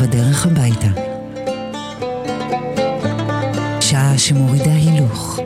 בדרך הביתה. שעה שמורידה הילוך.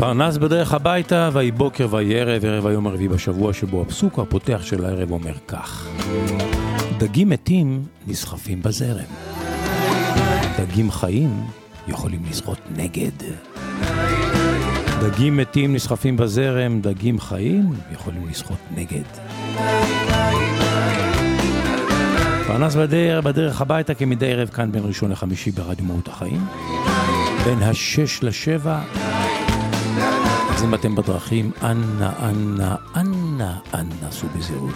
פרנס בדרך הביתה, ויהי בוקר ויהי ערב, ערב היום הרביעי בשבוע שבו הפסוק הפותח של הערב אומר כך: דגים מתים נסחפים בזרם, דגים חיים יכולים לשחות נגד. דגים מתים נסחפים בזרם, דגים חיים יכולים לשחות נגד. פרנס בדרך, בדרך הביתה כמדי ערב כאן בין ראשון לחמישי ברדיו מהות החיים. בין השש לשבע. אז אם אתם בדרכים, אנא, אנא, אנא, אנא, סעו בזהירות.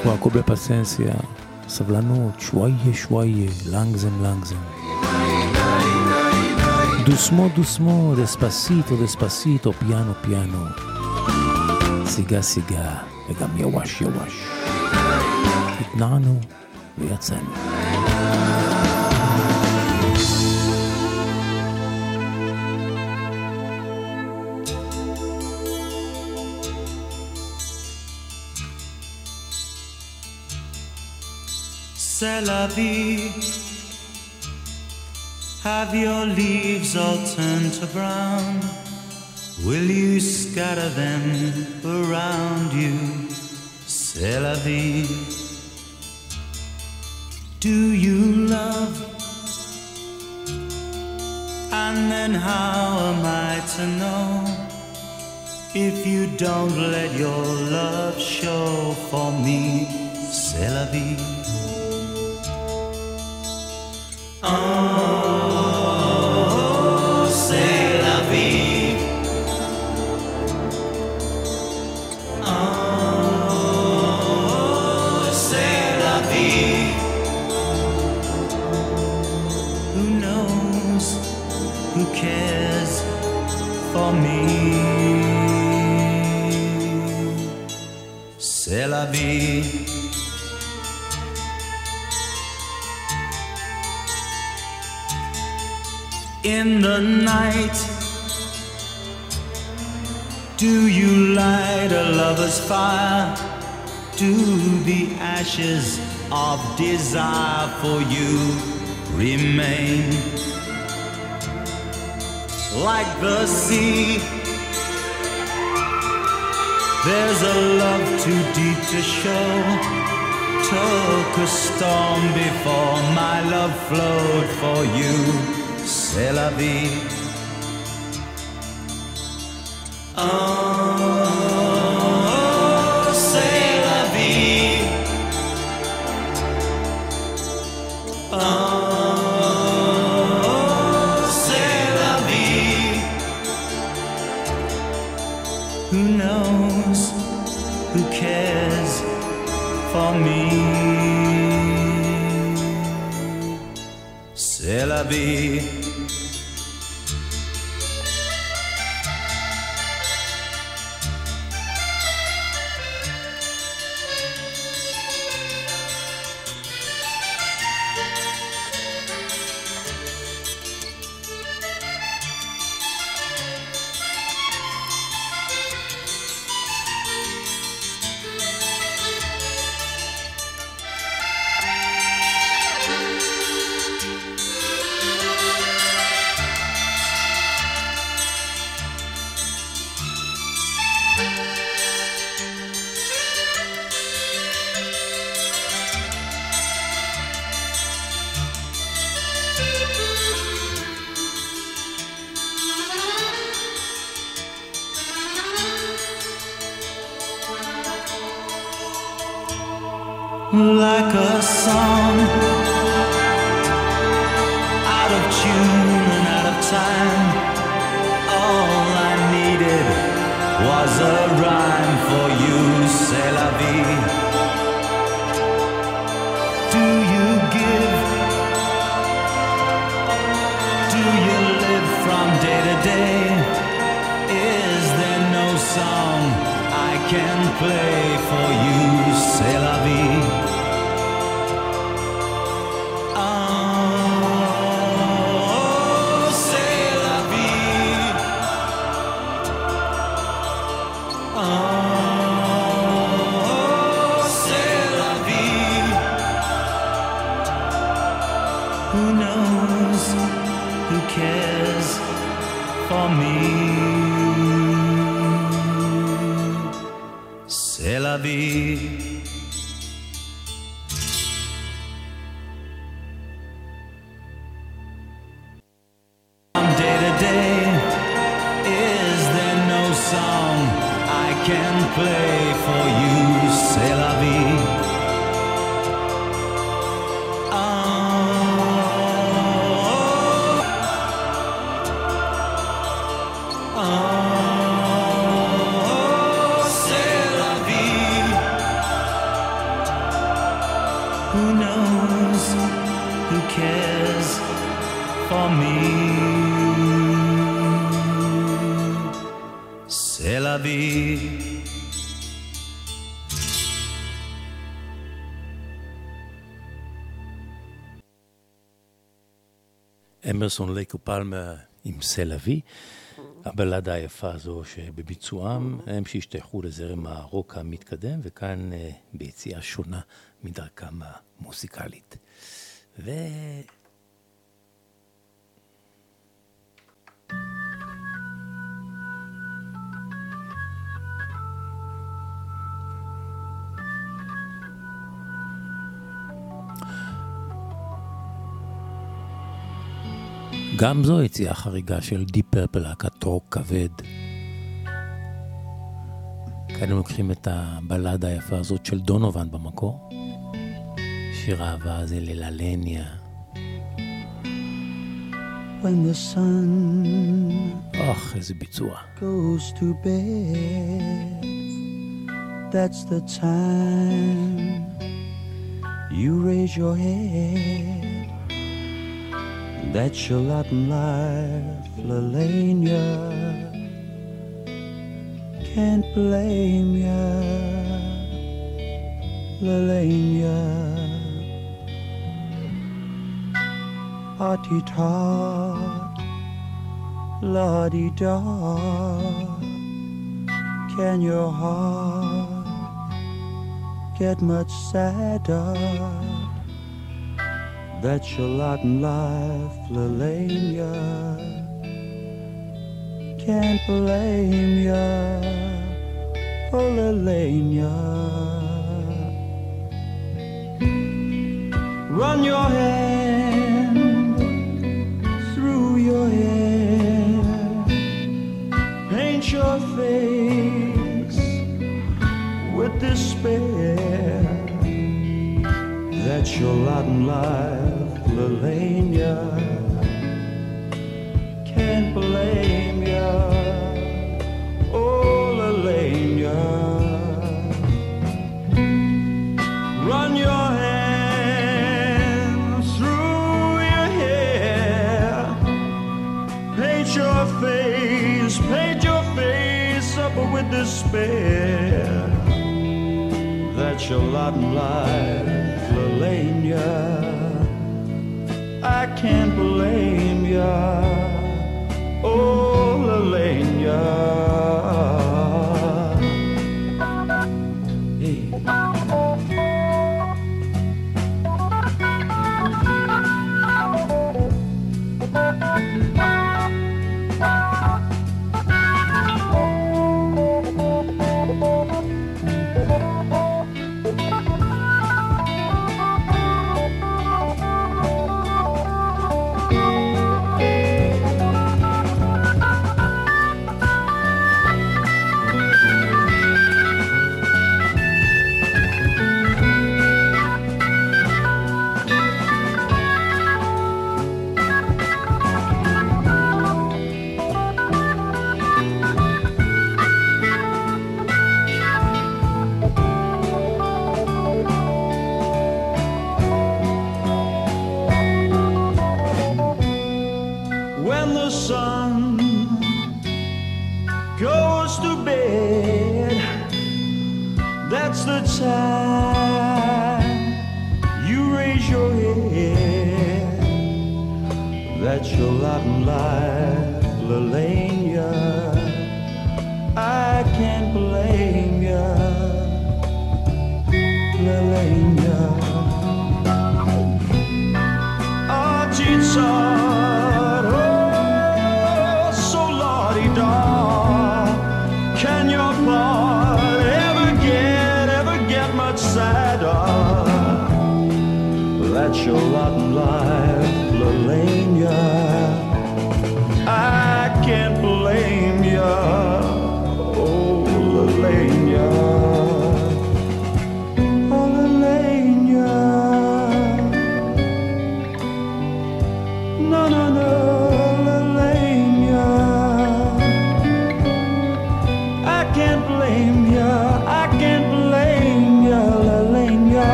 קחו הכל בפסנסיה, סבלנות, שוואיה, שוואיה, לנגזם, לנגזם. דוסמו, דוסמו, דספסיטו, דספסיטו, פיאנו, פיאנו. סיגה, סיגה, וגם יווש, יווש. התנענו ויצאנו. C'est la vie. Have your leaves all turned to brown? Will you scatter them around you? C'est la vie. Do you love? And then how am I to know? If you don't let your love show for me, c'est la vie. Oh, lover's fire? Do the ashes of desire for you remain? Like the sea, there's a love too deep to show. Took a storm before my love flowed for you c'est la vie. For you? אמרסון לייקו פלמה עם סלווי, הבלדה היפה הזו שבביצועם, הם שהשתייכו לזרם הרוק המתקדם, וכאן אה, ביציאה שונה מדרכם המוזיקלית. ו... גם זו יציאה חריגה של דיפ פרפל, להקת רוק כבד. כאן הם לוקחים את הבלדה היפה הזאת של דונובן במקור. שיר אהבה הזה לללניה. When the sun אוח, איזה ביצוע. goes to bed, that's the time you raise your head. That's your Latin life, Lelania. Can't blame ya, Lelania. Hearty tot, la di da. Can your heart get much sadder? That's your lot in life, Lelania. Can't blame ya, oh Lelania. Run your hand through your hair, paint your face with despair. That's your lot in life, Lelania. Can't blame ya, oh Lelania. Run your hand through your hair, paint your face, paint your face up with despair. That's your Latin life, I can't blame ya, oh Lelania.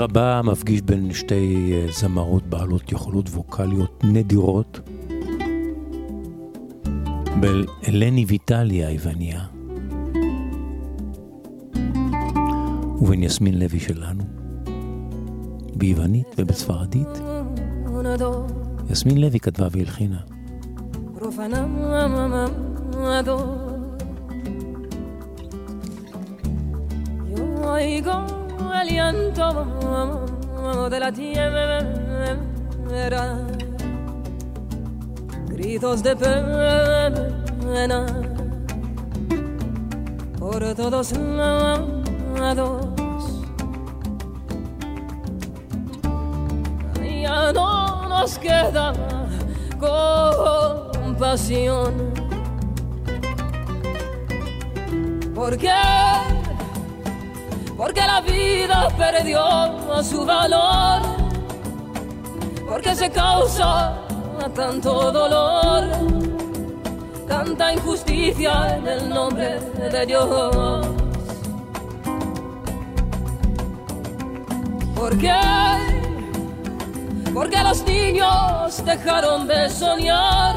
השיר הבא מפגיש בין שתי אה, זמרות בעלות יכולות ווקאליות נדירות. בין אלני ויטלי היווניה ובין יסמין לוי שלנו, ביוונית ובספרדית. יסמין לוי כתבה והלחינה. De la tierra, gritos de pena por todos lados. Ya no nos queda compasión. ¿Por qué? Porque la vida perdió su valor. Porque se causa tanto dolor, tanta injusticia en el nombre de Dios. ¿Por qué? Porque los niños dejaron de soñar.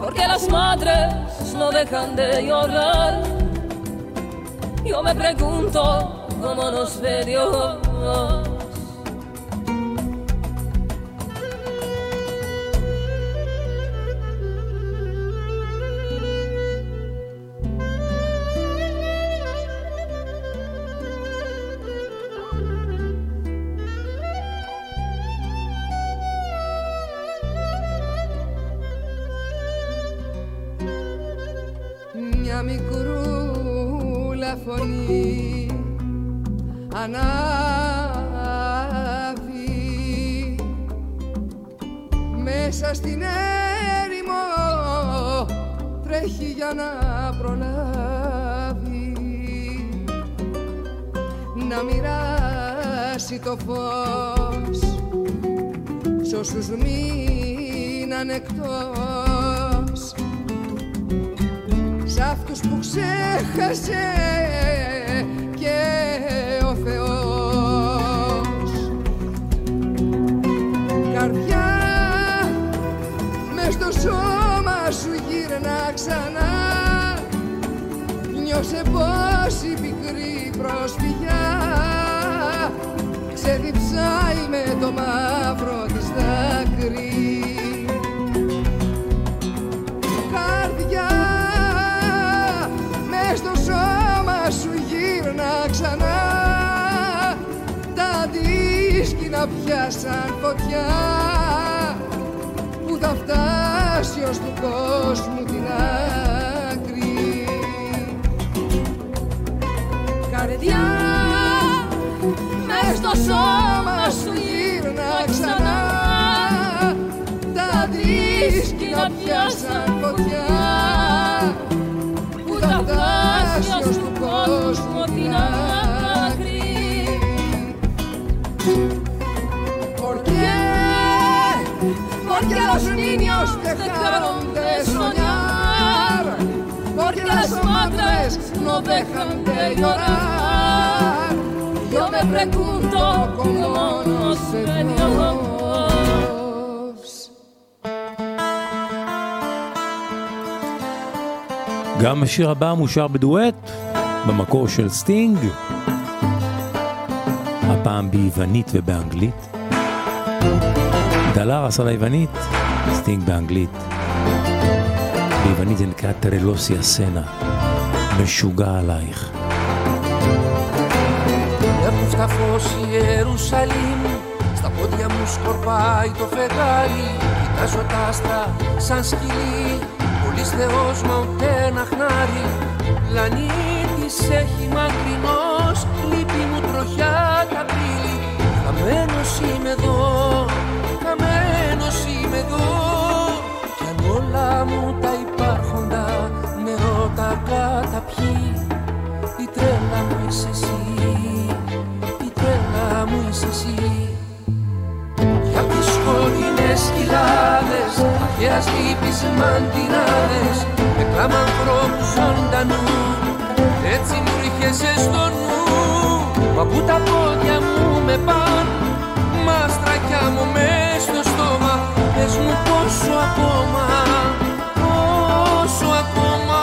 Porque las madres no dejan de llorar. Yo me pregunto cómo nos ve Dios. ξανά. Νιώσε πως η πικρή προσφυγιά Ξεδιψάει με το μαύρο της δάκρυ. Καρδιά μες στο σώμα σου γύρνα ξανά. Τα δίσκηνα πιάσαν φωτιά Που θα φτάσει ως του κόσμου άκρη. Καρδιά μες στο σώμα σου γύρνα ξανά. Τα δίσκη να πιάσαν φωτιά no dejan de llorar. Yo me pregunto cómo nos Dios. גם השיר הבא מושר בדואט, במקור של סטינג, הפעם ביוונית ובאנגלית. דלרס על היוונית, סטינג באנגלית. ביוונית זה נקרא טרלוסיה סנה, משוגע עלייך. Έχουν στα φως η Ιερουσαλήμ Στα πόδια μου σκορπάει το φεγγάρι Κοιτάζω τα άστρα σαν σκυλί Πολύς Θεός μα ούτε ένα χνάρι Πλανήτης έχει μακρινός Λύπη μου τροχιά τα πύλη Χαμένος είμαι εδώ μου είσαι εσύ Για τις σκοτεινές κοιλάδες, αρχαίας λύπης μαντινάδες Με κλάμα ανθρώπου ζωντανού, έτσι μου ρίχεσαι στο νου Μα που τα πόδια μου με παν, μα στρακιά μου μες στο στόμα. Πες μου πόσο ακόμα, πόσο ακόμα.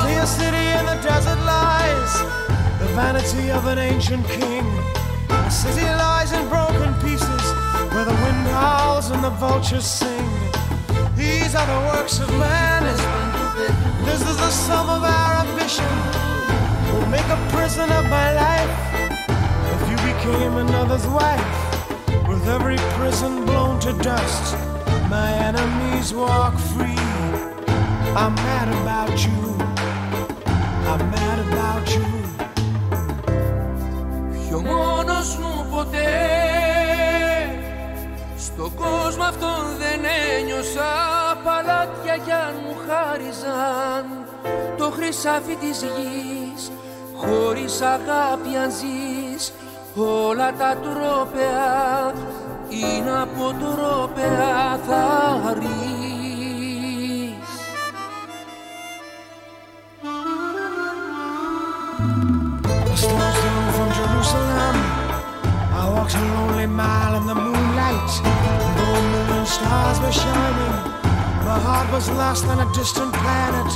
See a city in the desert lies, the vanity of an ancient king. City lies in broken pieces, where the wind howls and the vultures sing. These are the works of man. This is the sum of our ambition. We'll make a prison of my life. If you became another's wife, with every prison blown to dust, my enemies walk free. I'm mad about you. I'm mad about you. Πιο μόνος μου ποτέ. Στον κόσμο αυτόν δεν ένιωσα Παλάτια κι αν μου χάριζαν. Το χρυσάφι της γης Χωρίς αγάπη αν ζεις. Όλα τα τρόπαια Είναι από τρόπαια θα ρεις was lost on a distant planet.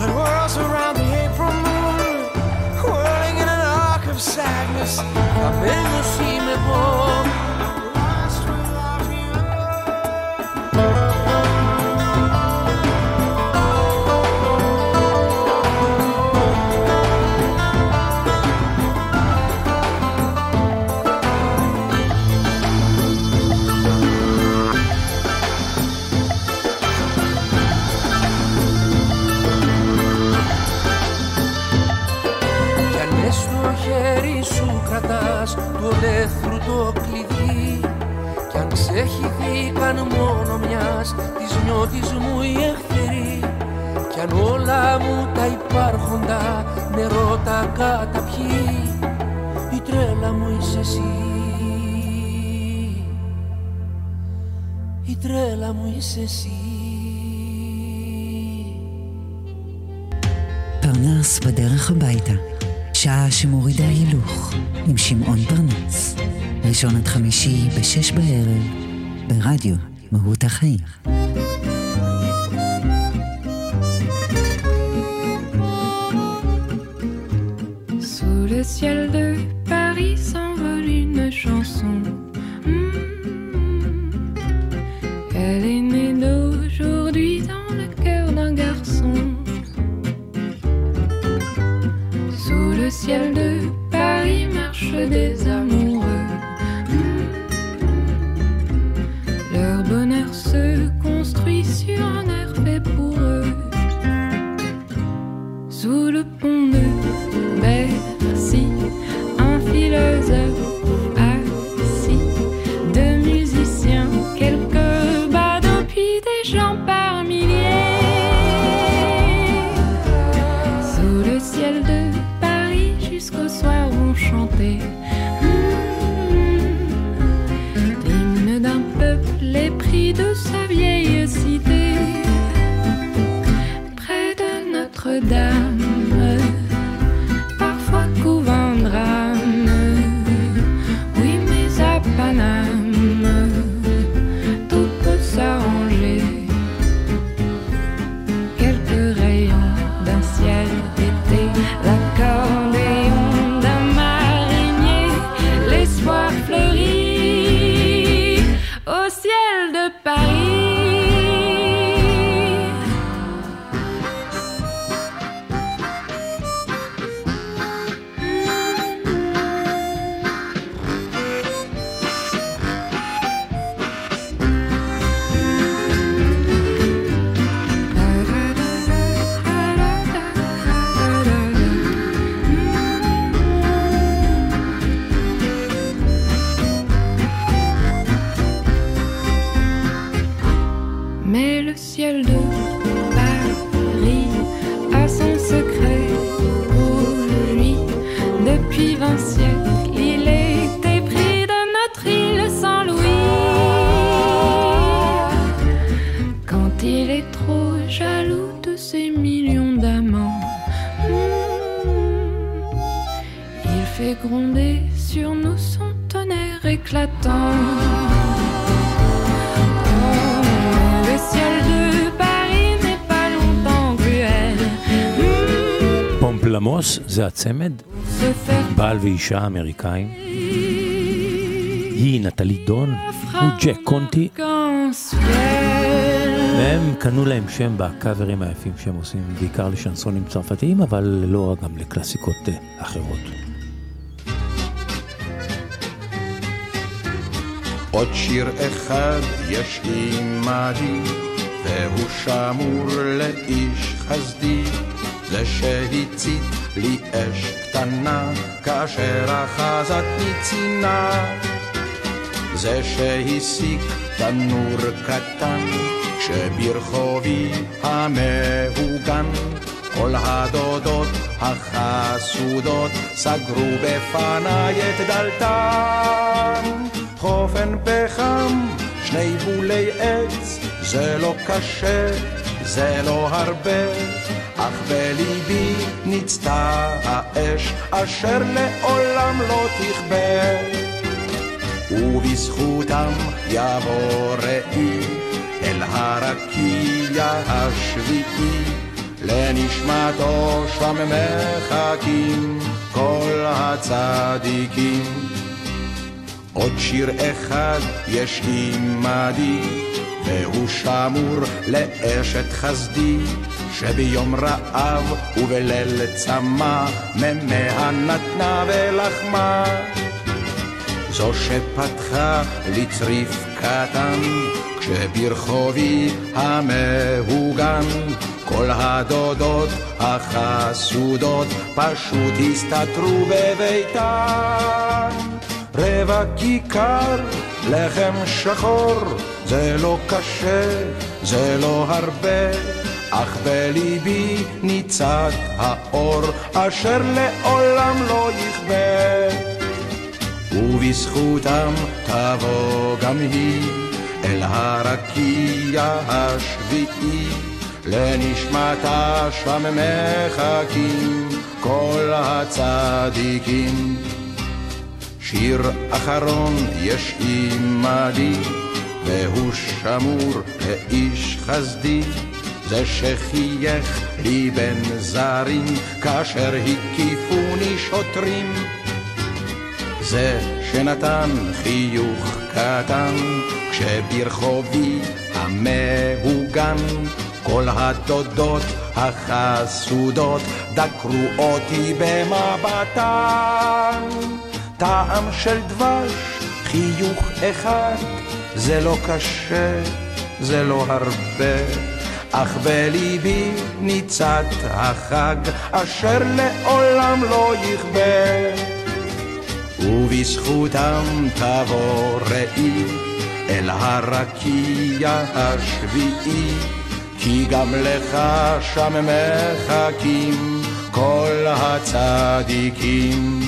That whirls around το κλειδί Κι αν ξέχυθηκαν μόνο μιας της νιώτης μου οι εχθροί Κι αν όλα μου τα υπάρχοντα νερό τα καταπιεί Η τρέλα μου είσαι εσύ Η τρέλα μου είσαι εσύ פרנס בדרך הביתה, שעה שמורידה הילוך, עם שמעון פרנס. ראשון עד חמישי בשש בערב, ברדיו מהות החיים. Le ciel de פומפלמוס זה הצמד, בעל ואישה אמריקאים. היא נטלי דון, הוא ג'ק קונטי. והם קנו להם שם בקאברים היפים שהם עושים, בעיקר לשנסונים צרפתיים, אבל לא גם לקלאסיקות אה, אחרות. עוד שיר אחד יש עימדי, והוא שמור לאיש חסדי, זה שהצית לי אש קטנה, כאשר אחזתני צינה. זה שהסיק תנור קטן, כשברחובי המהוגן, כל הדודות החסודות סגרו בפניי את דלתן. חופן פחם, שני בולי עץ, זה לא קשה, זה לא הרבה, אך בליבי ניצתה האש, אשר לעולם לא תכבה. ובזכותם יבוא ראי אל הרקיע השביעי, לנשמתו שם מחכים כל הצדיקים. עוד שיר אחד יש עימדי, והוא שמור לאשת חסדי, שביום רעב ובליל צמא, ממאה נתנה ולחמה. זו שפתחה לי צריף קטן, כשברחובי המהוגן, כל הדודות החסודות פשוט הסתתרו בביתן. רבע כיכר, לחם שחור, זה לא קשה, זה לא הרבה, אך בליבי ניצת האור, אשר לעולם לא יכבה. ובזכותם תבוא גם היא אל הרקיע השביעי, לנשמתה שם מחכים כל הצדיקים. שיר אחרון יש עימדי, והוא שמור לאיש חסדי, זה שחייך לי בין זרים, כאשר הקיפוני שוטרים. זה שנתן חיוך קטן, כשברחובי המהוגן, כל הדודות החסודות דקרו אותי במבטן. טעם של דבש, חיוך אחד, זה לא קשה, זה לא הרבה. אך בליבי ניצת החג, אשר לעולם לא יכבה. ובזכותם תבוא ראי אל הרקיע השביעי, כי גם לך שם מחכים כל הצדיקים.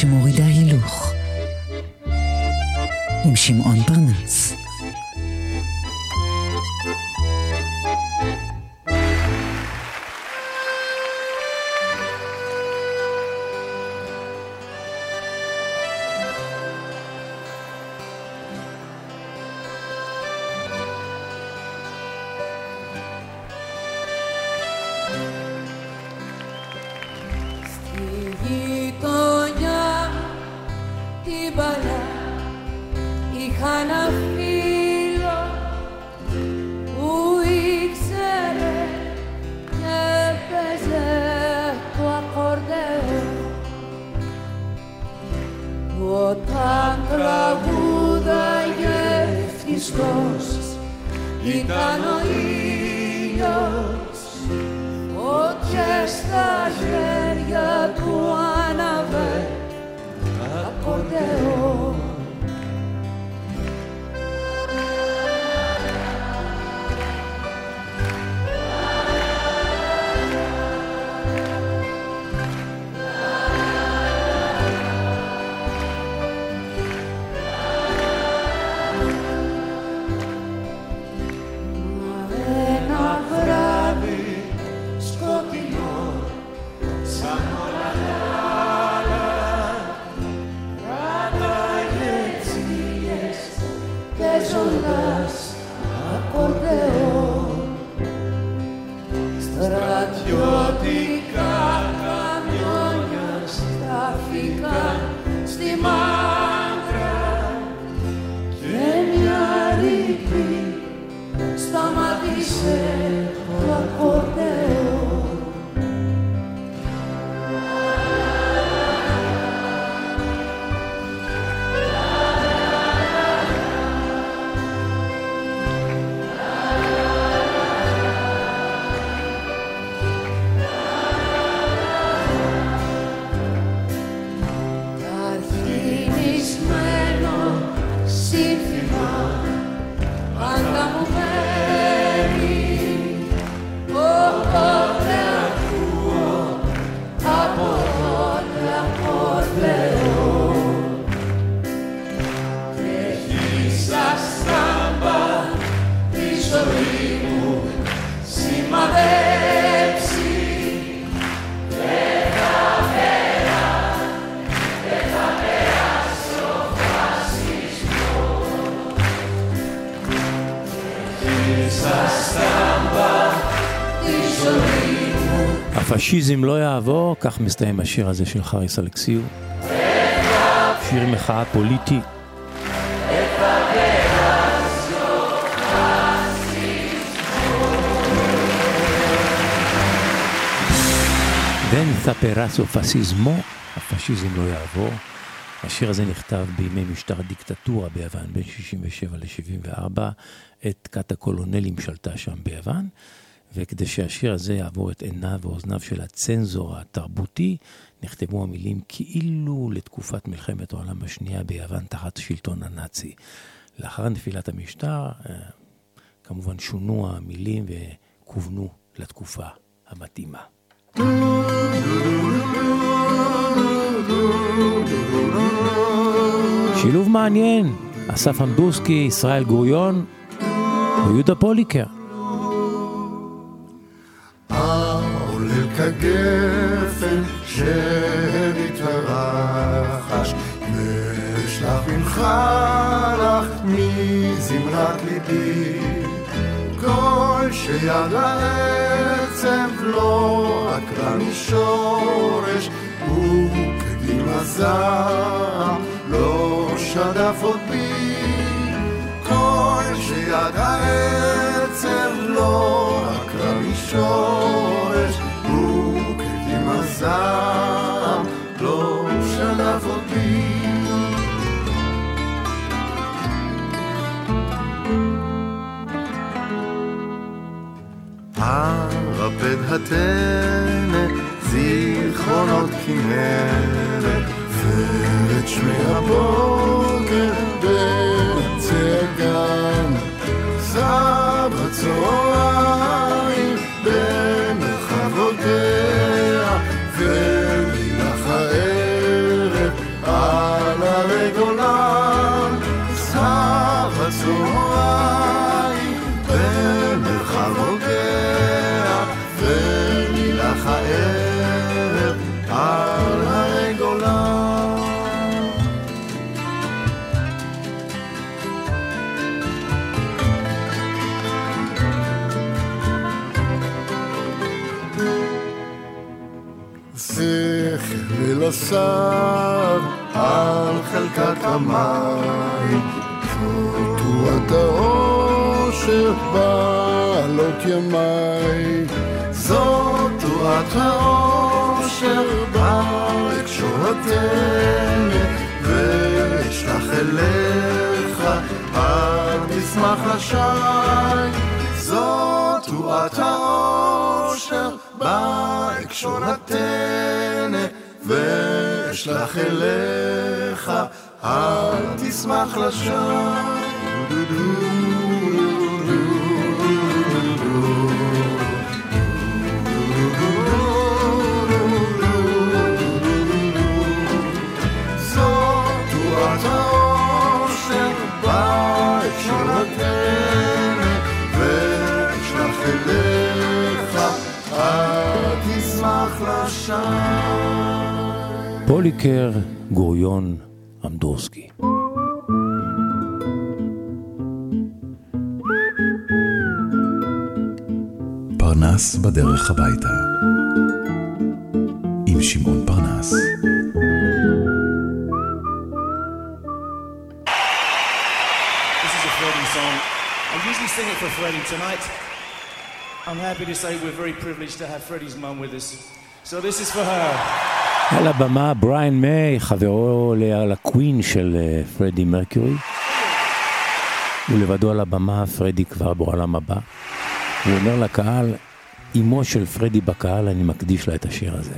שמורידה הילוך. עם שמעון פרנס. הפשיזם לא יעבור, כך מסתיים השיר הזה של חריס אלכסיו. שיר מחאה פוליטי. דן ספרסו פסיזמו, הפשיזם לא יעבור. השיר הזה נכתב בימי משטר הדיקטטורה ביוון בין 67 ל-74. עת כת הקולונלים שלטה שם ביוון. וכדי שהשיר הזה יעבור את עיניו ואוזניו של הצנזור התרבותי, נכתבו המילים כאילו לתקופת מלחמת העולם השנייה ביוון תחת שלטון הנאצי. לאחר נפילת המשטר, אה, כמובן שונו המילים וכוונו לתקופה המתאימה. שילוב מעניין, אסף אמדורסקי, ישראל גוריון ויהודה פוליקר. כגפן שנתרחש, ואשלח ממך לך מזמרת ליבי, כל שיד העצב לא עקרה משורש, וכדין הזעם לא שדף עוד בי, כל שיד העצב לא עקרה משורש. הזעם לא עוד בי הרפד הטנא, זיכרונות כנרת, ואת שמי הבוקר בקצה הגן, סב הצהריים לסב על חלקת המים, תרועת האושר בעלות ימי. זאת תרועת האושר בהקשורתנו, ואשלח אליך אל תשמח לשי. זאת תרועת האושר בהקשורתנו, ואשלח אליך אל תשמח בהקשורתנו, ואשלח אליך, אל תשמח לשם. פוליקר, גוריון, אמדורסקי. פרנס בדרך הביתה. עם שמעון פרנס. This is a Freddie song. I usually sing it for Freddie. Tonight, I'm happy to say we're very privileged to have Freddie's mum with us. So this is for her. על הבמה בריין מיי, חברו לקווין של אה, פרדי מרקיורי. ולבדו על הבמה, פרדי כבר בעולם הבא. הוא אומר לקהל, אמו של פרדי בקהל, אני מקדיש לה את השיר הזה.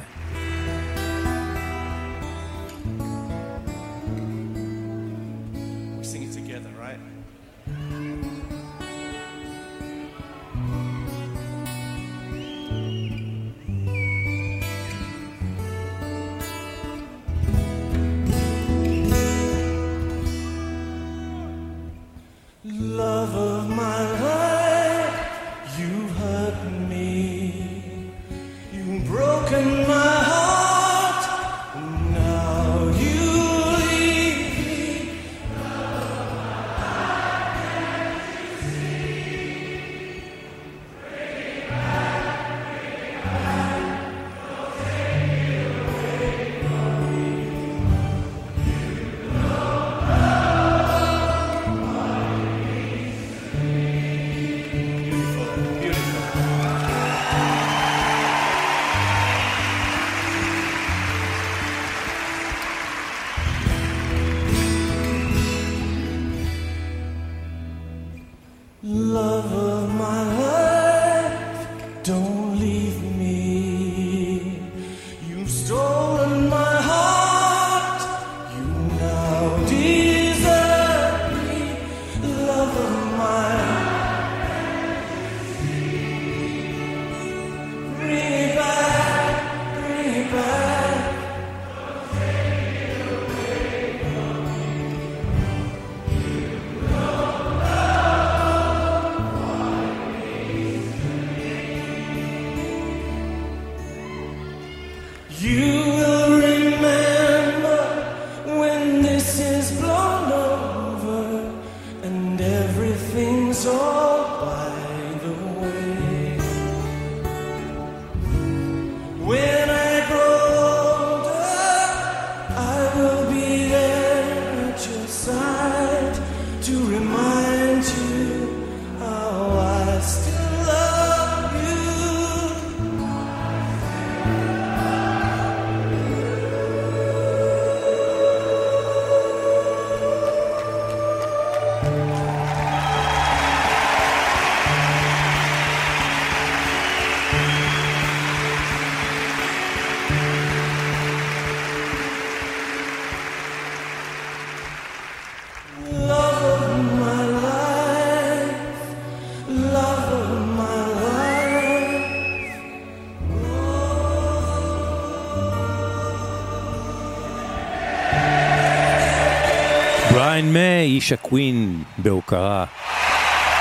איש הקווין, בהוקרה,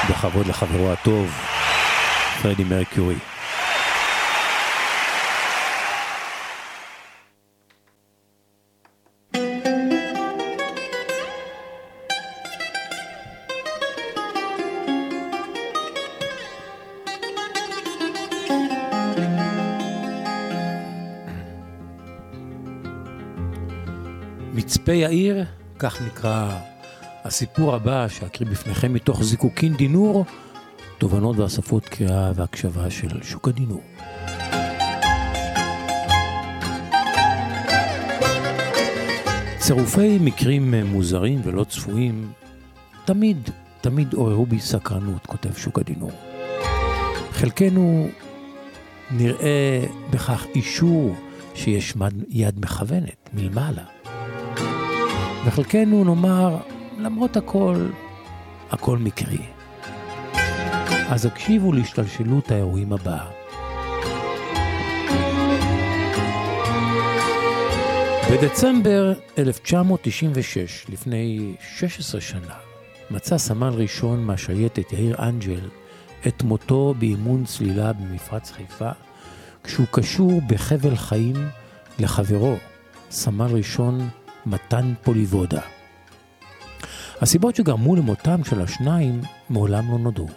בכבוד לחברו הטוב, פרדי מרקיורי. מצפה יאיר, כך נקרא הסיפור הבא שאקריא בפניכם מתוך זיקוקין דינור, תובנות ואספות קריאה והקשבה של שוק הדינור. צירופי מקרים מוזרים ולא צפויים תמיד, תמיד עוררו בי סקרנות, כותב שוק הדינור. חלקנו נראה בכך אישור שיש יד מכוונת מלמעלה. וחלקנו נאמר, למרות הכל, הכל מקרי. אז הקשיבו להשתלשלות האירועים הבאה. בדצמבר 1996, לפני 16 שנה, מצא סמל ראשון מהשייטת יאיר אנג'ל את מותו באימון צלילה במפרץ חיפה, כשהוא קשור בחבל חיים לחברו, סמל ראשון מתן פוליבודה. הסיבות שגרמו למותם של השניים מעולם לא נודעו.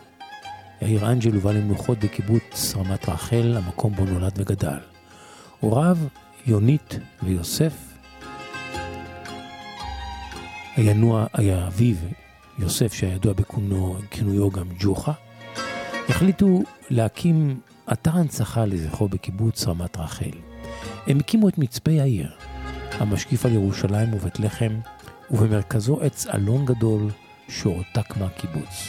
יאיר אנג'ל הובא למנוחות בקיבוץ רמת רחל, המקום בו נולד וגדל. הוריו, יונית ויוסף, הינוע, היה אביו, יוסף, שהיה בכינויו גם ג'וחה, החליטו להקים אתר הנצחה לזכרו בקיבוץ רמת רחל. הם הקימו את מצפה יאיר, המשקיף על ירושלים ובית לחם, ובמרכזו עץ אלון גדול שהועתק מהקיבוץ.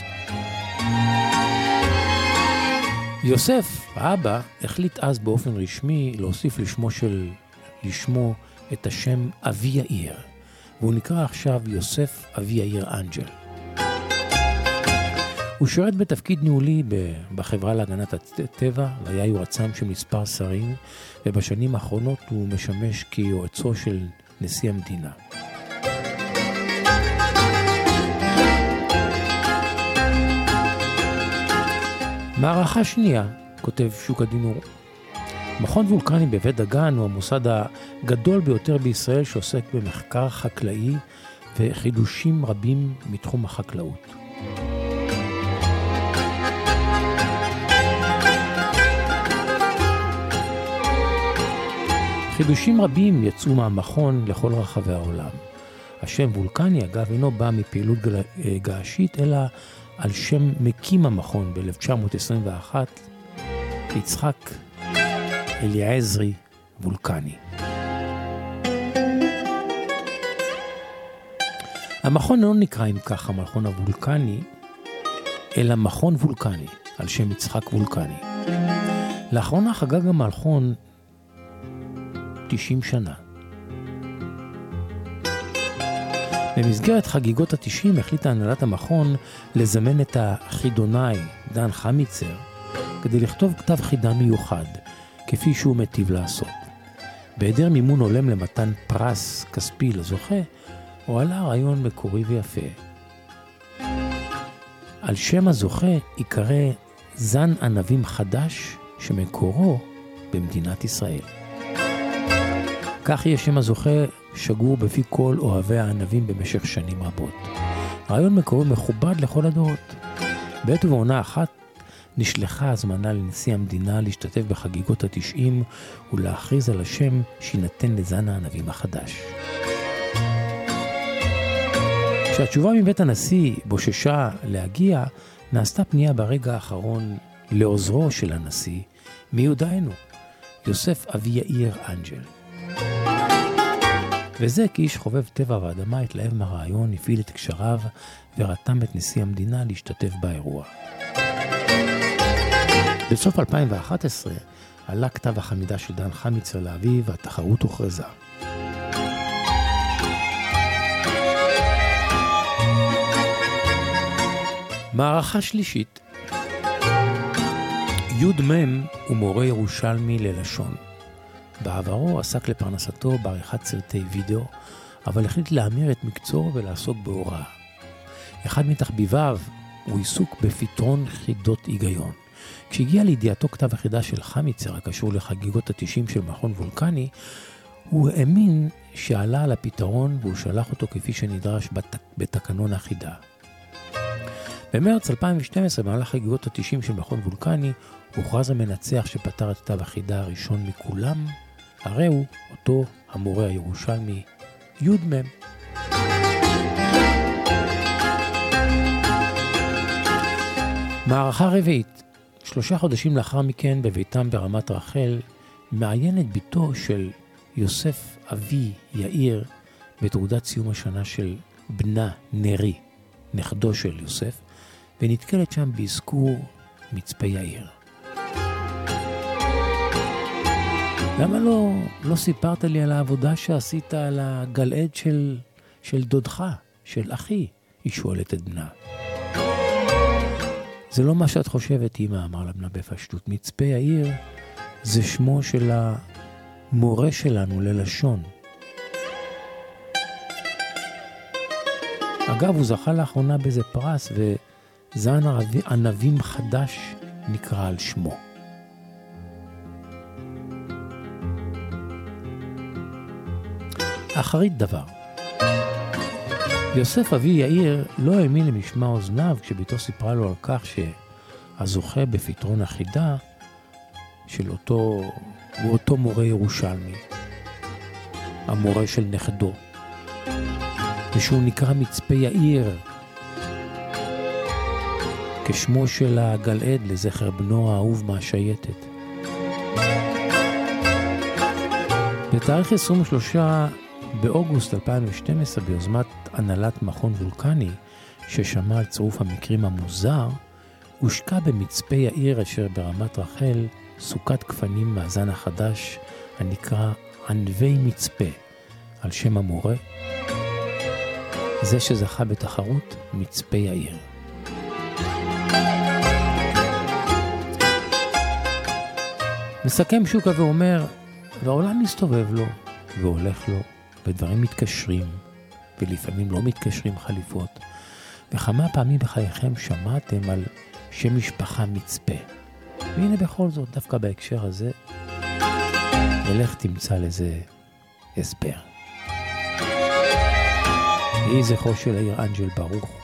יוסף, האבא, החליט אז באופן רשמי להוסיף לשמו של... לשמו את השם אבי יאיר, והוא נקרא עכשיו יוסף אבי יאיר אנג'ל. הוא שירת בתפקיד ניהולי בחברה להגנת הטבע והיה יועצם של מספר שרים, ובשנים האחרונות הוא משמש כיועצו של נשיא המדינה. מערכה שנייה, כותב שוק הדינור. מכון וולקני בבית דגן הוא המוסד הגדול ביותר בישראל שעוסק במחקר חקלאי וחידושים רבים מתחום החקלאות. חידושים רבים יצאו מהמכון לכל רחבי העולם. השם וולקני, אגב, אינו בא מפעילות געשית, אלא על שם מקים המכון ב-1921, יצחק אליעזרי וולקני. המכון לא נקרא אם כך המכון הוולקני, אלא מכון וולקני, על שם יצחק וולקני. לאחרונה חגג המלכון 90 שנה. במסגרת חגיגות התשעים החליטה הנהלת המכון לזמן את החידונאי דן חמיצר כדי לכתוב כתב חידה מיוחד, כפי שהוא מטיב לעשות. בהיעדר מימון הולם למתן פרס כספי לזוכה, הועלה רעיון מקורי ויפה. על שם הזוכה ייקרא זן ענבים חדש שמקורו במדינת ישראל. כך יהיה שם הזוכה שגור בפי כל אוהבי הענבים במשך שנים רבות. רעיון מקורי מכובד לכל הדורות. בעת ובעונה אחת נשלחה הזמנה לנשיא המדינה להשתתף בחגיגות התשעים ולהכריז על השם שיינתן לזן הענבים החדש. כשהתשובה מבית הנשיא בוששה להגיע, נעשתה פנייה ברגע האחרון לעוזרו של הנשיא, מיודענו, יוסף אבי יאיר אנג'ל. וזה כאיש חובב טבע ואדמה התלהב מהרעיון, הפעיל את קשריו ורתם את נשיא המדינה להשתתף באירוע. בסוף 2011 עלה כתב החמידה של דן חמיצר לאביו והתחרות הוכרזה. מערכה שלישית י"מ הוא מורה ירושלמי ללשון. בעברו עסק לפרנסתו בעריכת סרטי וידאו, אבל החליט להמיר את מקצועו ולעסוק בהוראה. אחד מתחביביו הוא עיסוק בפתרון חידות היגיון. כשהגיע לידיעתו כתב החידה של חמיצר הקשור לחגיגות התשעים של מכון וולקני, הוא האמין שעלה על הפתרון והוא שלח אותו כפי שנדרש בת... בתקנון החידה. במרץ 2012, במהלך חגיגות התשעים של מכון וולקני, הוכרז המנצח שפתר את כתב החידה הראשון מכולם, הרי הוא אותו המורה הירושלמי י"מ. מערכה רביעית, שלושה חודשים לאחר מכן בביתם ברמת רחל, מעיינת בתו של יוסף אבי יאיר בתעודת סיום השנה של בנה נרי, נכדו של יוסף, ונתקלת שם באזכור מצפה יאיר. למה לא, לא סיפרת לי על העבודה שעשית על הגלעד של, של דודך, של אחי? היא שואלת את בנה. זה לא מה שאת חושבת, אמא, אמר לה בנה בפשטות. מצפה יאיר זה שמו של המורה שלנו ללשון. אגב, הוא זכה לאחרונה באיזה פרס, וזן ענבים חדש נקרא על שמו. אחרית דבר. יוסף אבי יאיר לא האמין למשמע אוזניו כשביתו סיפרה לו על כך שהזוכה בפתרון החידה של אותו, הוא אותו מורה ירושלמי, המורה של נכדו, ושהוא נקרא מצפה יאיר, כשמו של הגלעד לזכר בנו האהוב מהשייטת. בתאריך 23 באוגוסט 2012, ביוזמת הנהלת מכון וולקני, ששמע על צירוף המקרים המוזר, הושקע במצפה יאיר אשר ברמת רחל סוכת גפנים מהזן החדש הנקרא ענבי מצפה, על שם המורה, זה שזכה בתחרות מצפה יאיר. מסכם שוקה ואומר, והעולם מסתובב לו והולך לו, ודברים מתקשרים, ולפעמים לא מתקשרים חליפות. וכמה פעמים בחייכם שמעתם על שם משפחה מצפה. והנה בכל זאת, דווקא בהקשר הזה, ולך תמצא לזה הסבר. יהי זכרו של העיר אנג'ל ברוך.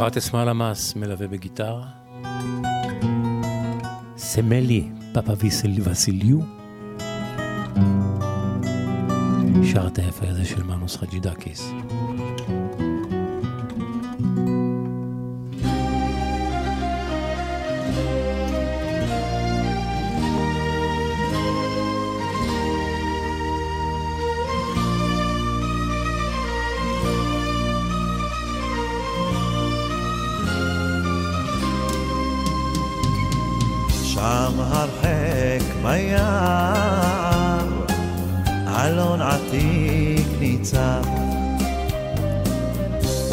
סוקרטס מלמאס מלווה בגיטרה. סמלי פאפה וסיליו. שר את היפה הזה של מנוס חג'ידקיס. ביער, אלון עתיק ניצב,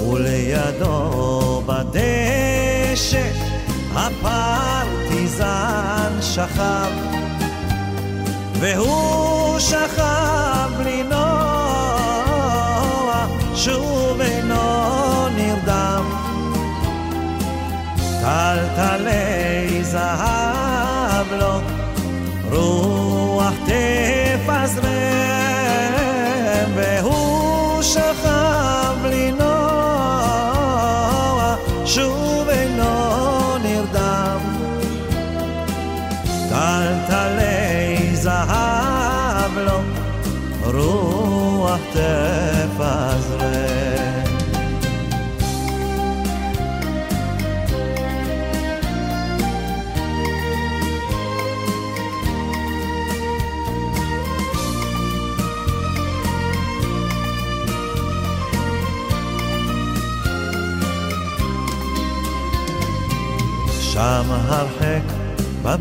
ולידו בדשא הפרטיזן שכב, והוא שכב בלי נוע, שוב אינו נרדם. טלטלי והוא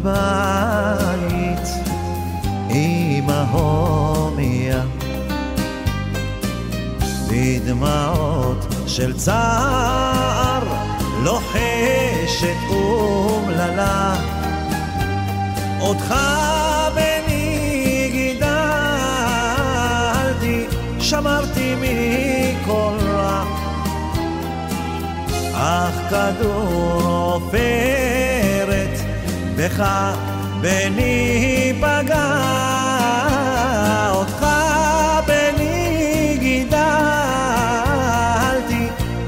בבית אמא הומיה בדמעות של צער לוחשת אומללה. אותך בני גידלתי שמרתי מכל רע. אך כדור עופרת בך בני פגע אותך בני גידלתי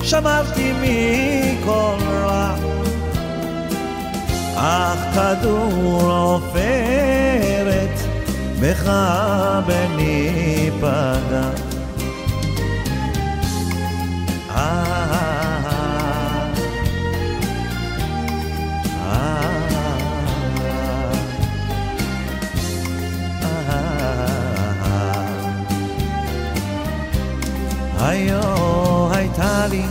שמרתי מכל רע. אך כדור עופרת בך בני פגע היו הייתה לי.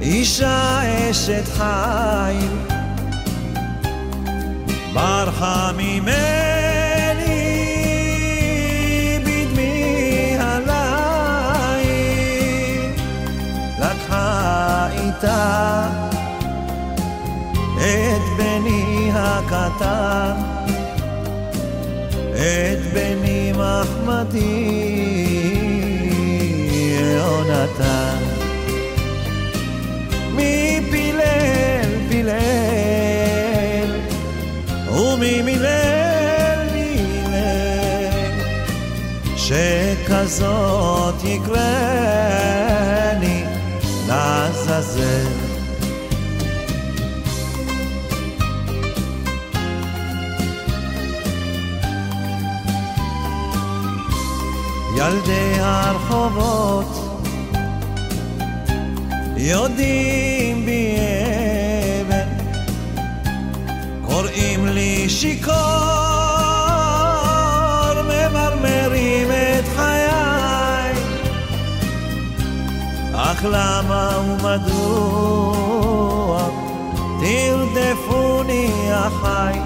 אישה אשת חיל. ברחה ממני בדמי הליל לקחה איתה את בני הקטן. את בני מחמדי יונתן מי פילל פילל ומי מילל מילל שכזאת יקרני לעזאזל. ילדי הרחובות יודעים בי אבן, קוראים לי שיכור, ממרמרים את חיי, אך למה ומדוע תרדפוני אחי?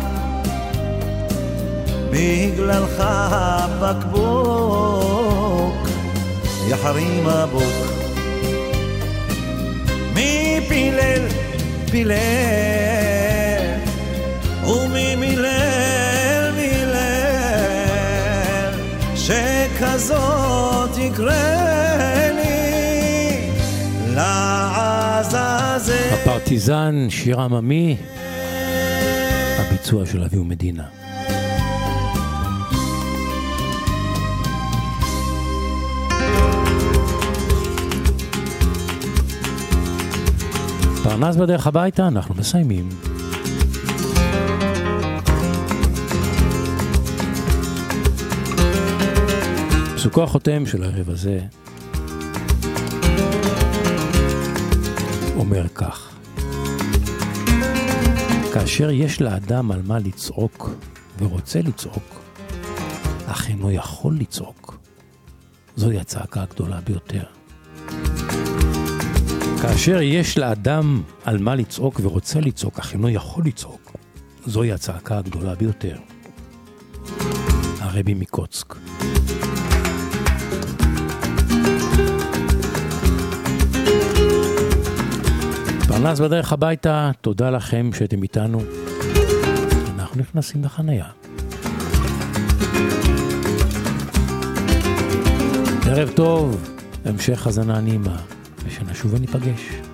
בגללך הבקבוק יחרים הבוק פילל ומי מילל שכזאת יקרני לעזאזל הפרטיזן, שיר עממי, הביצוע של אביהו מדינה. פרנס בדרך הביתה, אנחנו מסיימים. פסוקו החותם של הערב הזה אומר כך: כאשר יש לאדם על מה לצעוק ורוצה לצעוק, אך אינו יכול לצעוק, זוהי הצעקה הגדולה ביותר. כאשר יש לאדם על מה לצעוק ורוצה לצעוק, אך אינו יכול לצעוק, זוהי הצעקה הגדולה ביותר. הרבי מקוצק. פרנס בדרך הביתה, תודה לכם שאתם איתנו. אנחנו נכנסים לחנייה. ערב טוב, המשך האזנה נעימה, ושנשוב וניפגש.